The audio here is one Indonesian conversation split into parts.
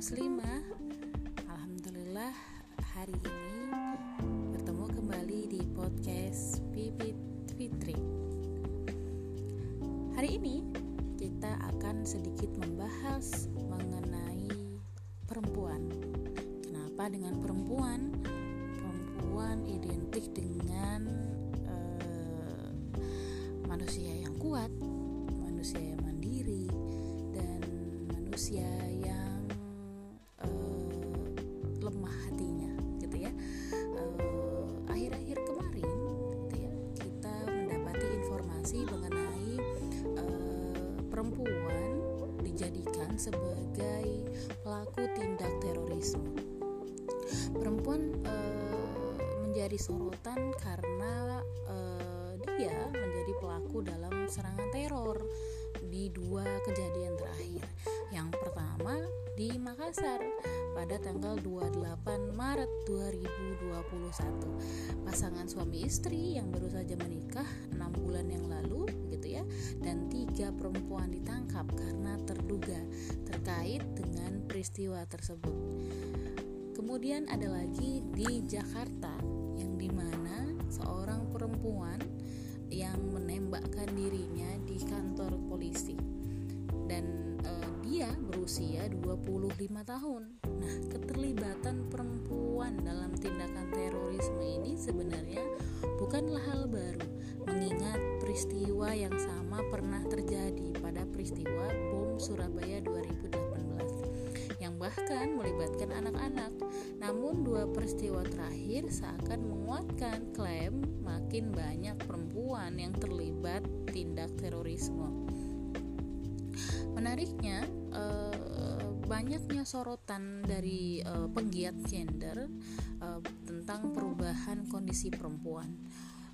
muslimah. Alhamdulillah hari ini bertemu kembali di podcast Pipit Fitri. Hari ini kita akan sedikit membahas mengenai perempuan. Kenapa dengan perempuan? Perempuan identik dengan uh, manusia yang kuat, manusia yang mandiri, dan manusia lemah hatinya, gitu ya. Uh, akhir-akhir kemarin, gitu ya, kita mendapati informasi mengenai uh, perempuan dijadikan sebagai pelaku tindak terorisme. Perempuan uh, menjadi sorotan karena dia menjadi pelaku dalam serangan teror di dua kejadian terakhir. Yang pertama di Makassar pada tanggal 28 Maret 2021. Pasangan suami istri yang baru saja menikah 6 bulan yang lalu gitu ya dan tiga perempuan ditangkap karena terduga terkait dengan peristiwa tersebut. Kemudian ada lagi di Jakarta yang di mana seorang perempuan yang menembakkan dirinya di kantor polisi berusia 25 tahun. Nah, keterlibatan perempuan dalam tindakan terorisme ini sebenarnya bukanlah hal baru, mengingat peristiwa yang sama pernah terjadi pada peristiwa bom Surabaya 2018 yang bahkan melibatkan anak-anak. Namun dua peristiwa terakhir seakan menguatkan klaim makin banyak perempuan yang terlibat tindak terorisme. Menariknya, banyaknya sorotan dari eh, penggiat gender eh, tentang perubahan kondisi perempuan.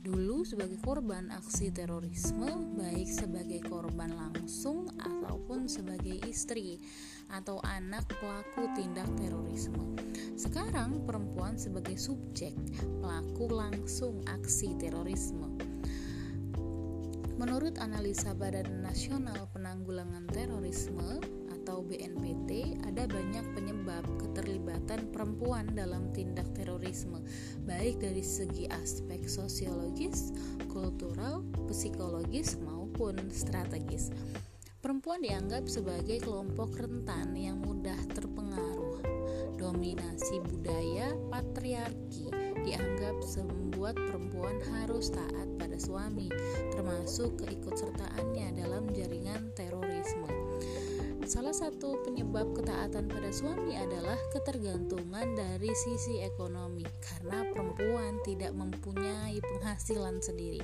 Dulu sebagai korban aksi terorisme, baik sebagai korban langsung ataupun sebagai istri atau anak pelaku tindak terorisme. Sekarang perempuan sebagai subjek pelaku langsung aksi terorisme. Menurut analisa Badan Nasional Penanggulangan Terorisme atau BNPT, ada banyak penyebab keterlibatan perempuan dalam tindak terorisme, baik dari segi aspek sosiologis, kultural, psikologis, maupun strategis. Perempuan dianggap sebagai kelompok rentan yang mudah terpengaruh. Dominasi budaya patriarki dianggap membuat perempuan harus taat pada suami, termasuk keikutsertaannya. Salah satu penyebab ketaatan pada suami adalah ketergantungan dari sisi ekonomi, karena perempuan tidak mempunyai penghasilan sendiri.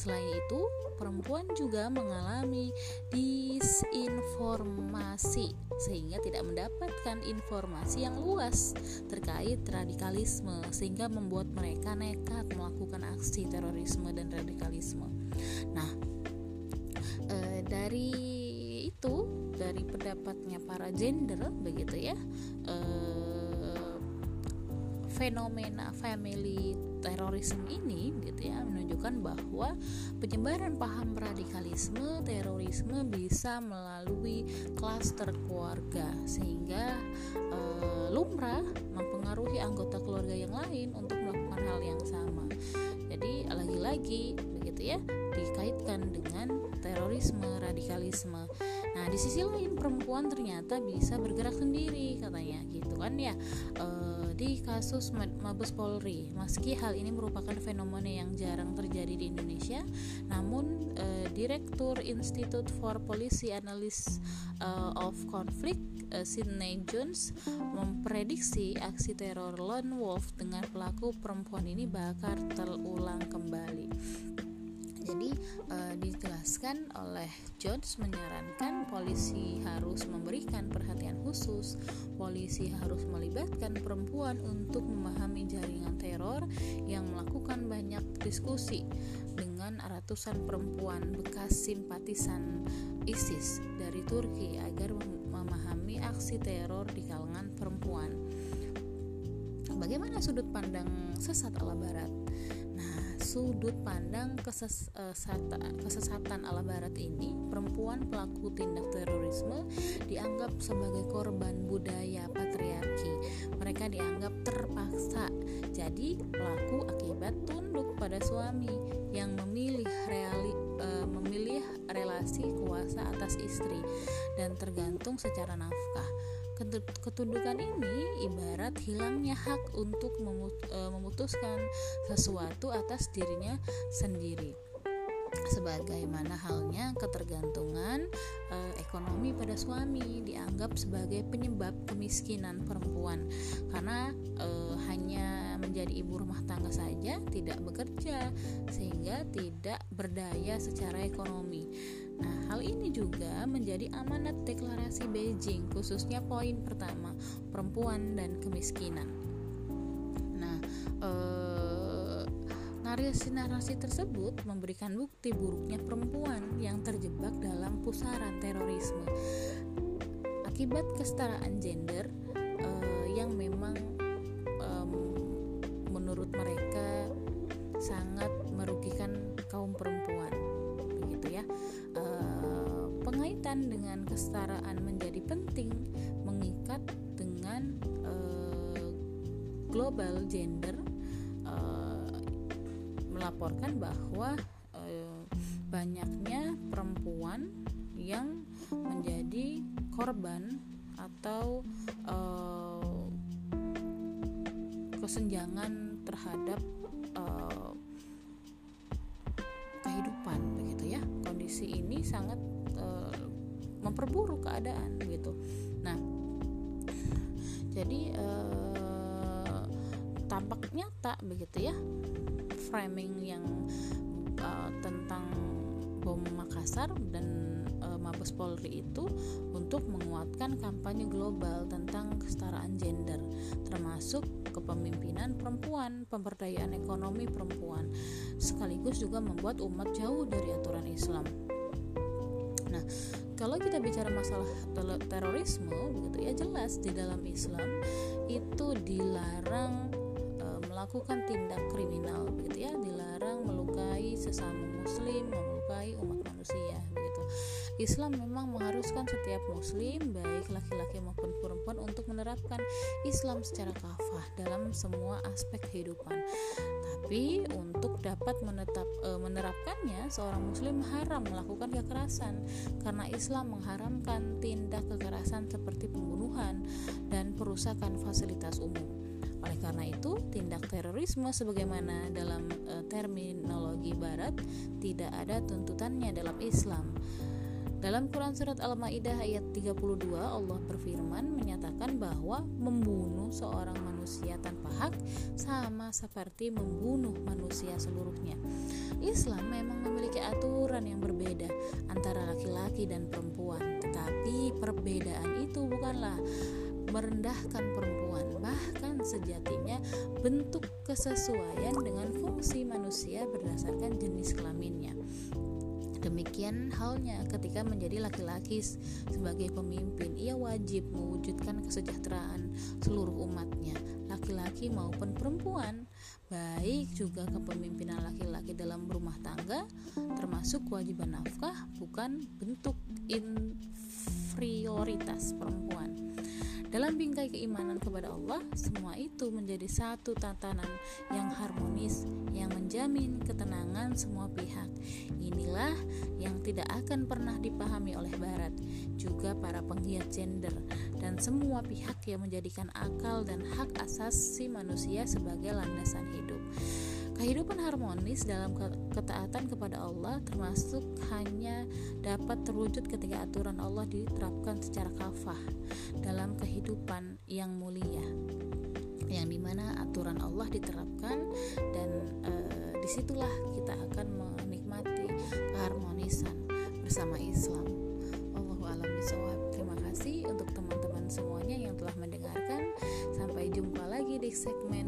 Selain itu, perempuan juga mengalami disinformasi, sehingga tidak mendapatkan informasi yang luas terkait radikalisme, sehingga membuat mereka nekat melakukan aksi terorisme dan radikalisme. Nah, e, dari itu dari pendapatnya para gender begitu ya e, fenomena family terorisme ini gitu ya menunjukkan bahwa penyebaran paham radikalisme terorisme bisa melalui klaster keluarga sehingga e, lumrah mempengaruhi anggota keluarga yang lain untuk melakukan hal yang sama. Jadi lagi-lagi begitu ya dikaitkan dengan terorisme radikalisme Nah, di sisi lain perempuan ternyata bisa bergerak sendiri katanya gitu kan ya. E, di kasus Mabes Polri, meski hal ini merupakan fenomena yang jarang terjadi di Indonesia, namun e, Direktur Institute for Policy Analysis uh, of Conflict uh, Sydney Jones memprediksi aksi teror lone wolf dengan pelaku perempuan ini bakal terulang kembali. Jadi uh, dijelaskan oleh Jones menyarankan polisi harus memberikan perhatian khusus, polisi harus melibatkan perempuan untuk memahami jaringan teror yang melakukan banyak diskusi dengan ratusan perempuan bekas simpatisan ISIS dari Turki agar memahami aksi teror di kalangan perempuan. Bagaimana sudut pandang sesat ala barat? Sudut pandang kesesatan, kesesatan ala barat ini, perempuan pelaku tindak terorisme dianggap sebagai korban budaya patriarki. Mereka dianggap terpaksa jadi pelaku akibat tunduk pada suami yang memilih reali, uh, memilih relasi kuasa atas istri dan tergantung secara nafkah ketundukan ini ibarat hilangnya hak untuk e, memutuskan sesuatu atas dirinya sendiri. Sebagaimana halnya ketergantungan e, ekonomi pada suami dianggap sebagai penyebab kemiskinan perempuan. Karena e, hanya menjadi ibu rumah tangga saja tidak bekerja sehingga tidak berdaya secara ekonomi Nah, hal ini juga menjadi amanat deklarasi Beijing, khususnya poin pertama, perempuan dan kemiskinan. Nah, eh, narasi-narasi tersebut memberikan bukti buruknya perempuan yang terjebak dalam pusaran terorisme akibat kesetaraan gender dengan kesetaraan menjadi penting mengikat dengan e, global gender e, melaporkan bahwa e, banyaknya perempuan yang menjadi korban atau kesenjangan terhadap kondisi ini sangat memperburuk keadaan gitu. Nah, jadi uh, tampak nyata begitu ya framing yang uh, tentang bom Makassar dan uh, Mabes Polri itu untuk menguatkan kampanye global tentang kesetaraan gender termasuk kepemimpinan perempuan, pemberdayaan ekonomi perempuan sekaligus juga membuat umat jauh dari aturan Islam. Nah, kalau kita bicara masalah terorisme, begitu ya jelas di dalam Islam itu dilarang e, melakukan tindak kriminal, begitu ya, dilarang melukai sesama Muslim, melukai umat manusia, begitu. Islam memang mengharuskan setiap muslim baik laki-laki maupun perempuan untuk menerapkan Islam secara kafah dalam semua aspek kehidupan. Tapi untuk dapat menetap e, menerapkannya seorang muslim haram melakukan kekerasan karena Islam mengharamkan tindak kekerasan seperti pembunuhan dan perusakan fasilitas umum. Oleh karena itu, tindak terorisme sebagaimana dalam e, terminologi barat tidak ada tuntutannya dalam Islam. Dalam Quran Surat Al-Ma'idah ayat 32 Allah berfirman menyatakan bahwa membunuh seorang manusia tanpa hak sama seperti membunuh manusia seluruhnya. Islam memang memiliki aturan yang berbeda antara laki-laki dan perempuan Tetapi perbedaan itu bukanlah merendahkan perempuan Bahkan sejatinya bentuk kesesuaian dengan fungsi manusia berdasarkan jenis kelaminnya Demikian halnya ketika menjadi laki-laki sebagai pemimpin, ia wajib mewujudkan kesejahteraan seluruh umatnya, laki-laki maupun perempuan. Baik juga kepemimpinan laki-laki dalam rumah tangga, termasuk kewajiban nafkah, bukan bentuk inferioritas perempuan. Dalam bingkai keimanan kepada Allah, semua itu menjadi satu tatanan yang harmonis yang menjamin ketenangan semua pihak. Inilah yang tidak akan pernah dipahami oleh Barat, juga para penggiat gender, dan semua pihak yang menjadikan akal dan hak asasi manusia sebagai landasan hidup. Kehidupan harmonis dalam ketaatan kepada Allah termasuk hanya dapat terwujud ketika aturan Allah diterapkan secara kafah dalam kehidupan yang mulia yang di mana aturan Allah diterapkan dan e, di situlah kita akan menikmati keharmonisan bersama Islam. Terima kasih untuk teman-teman semuanya yang telah mendengarkan. Sampai jumpa lagi di segmen.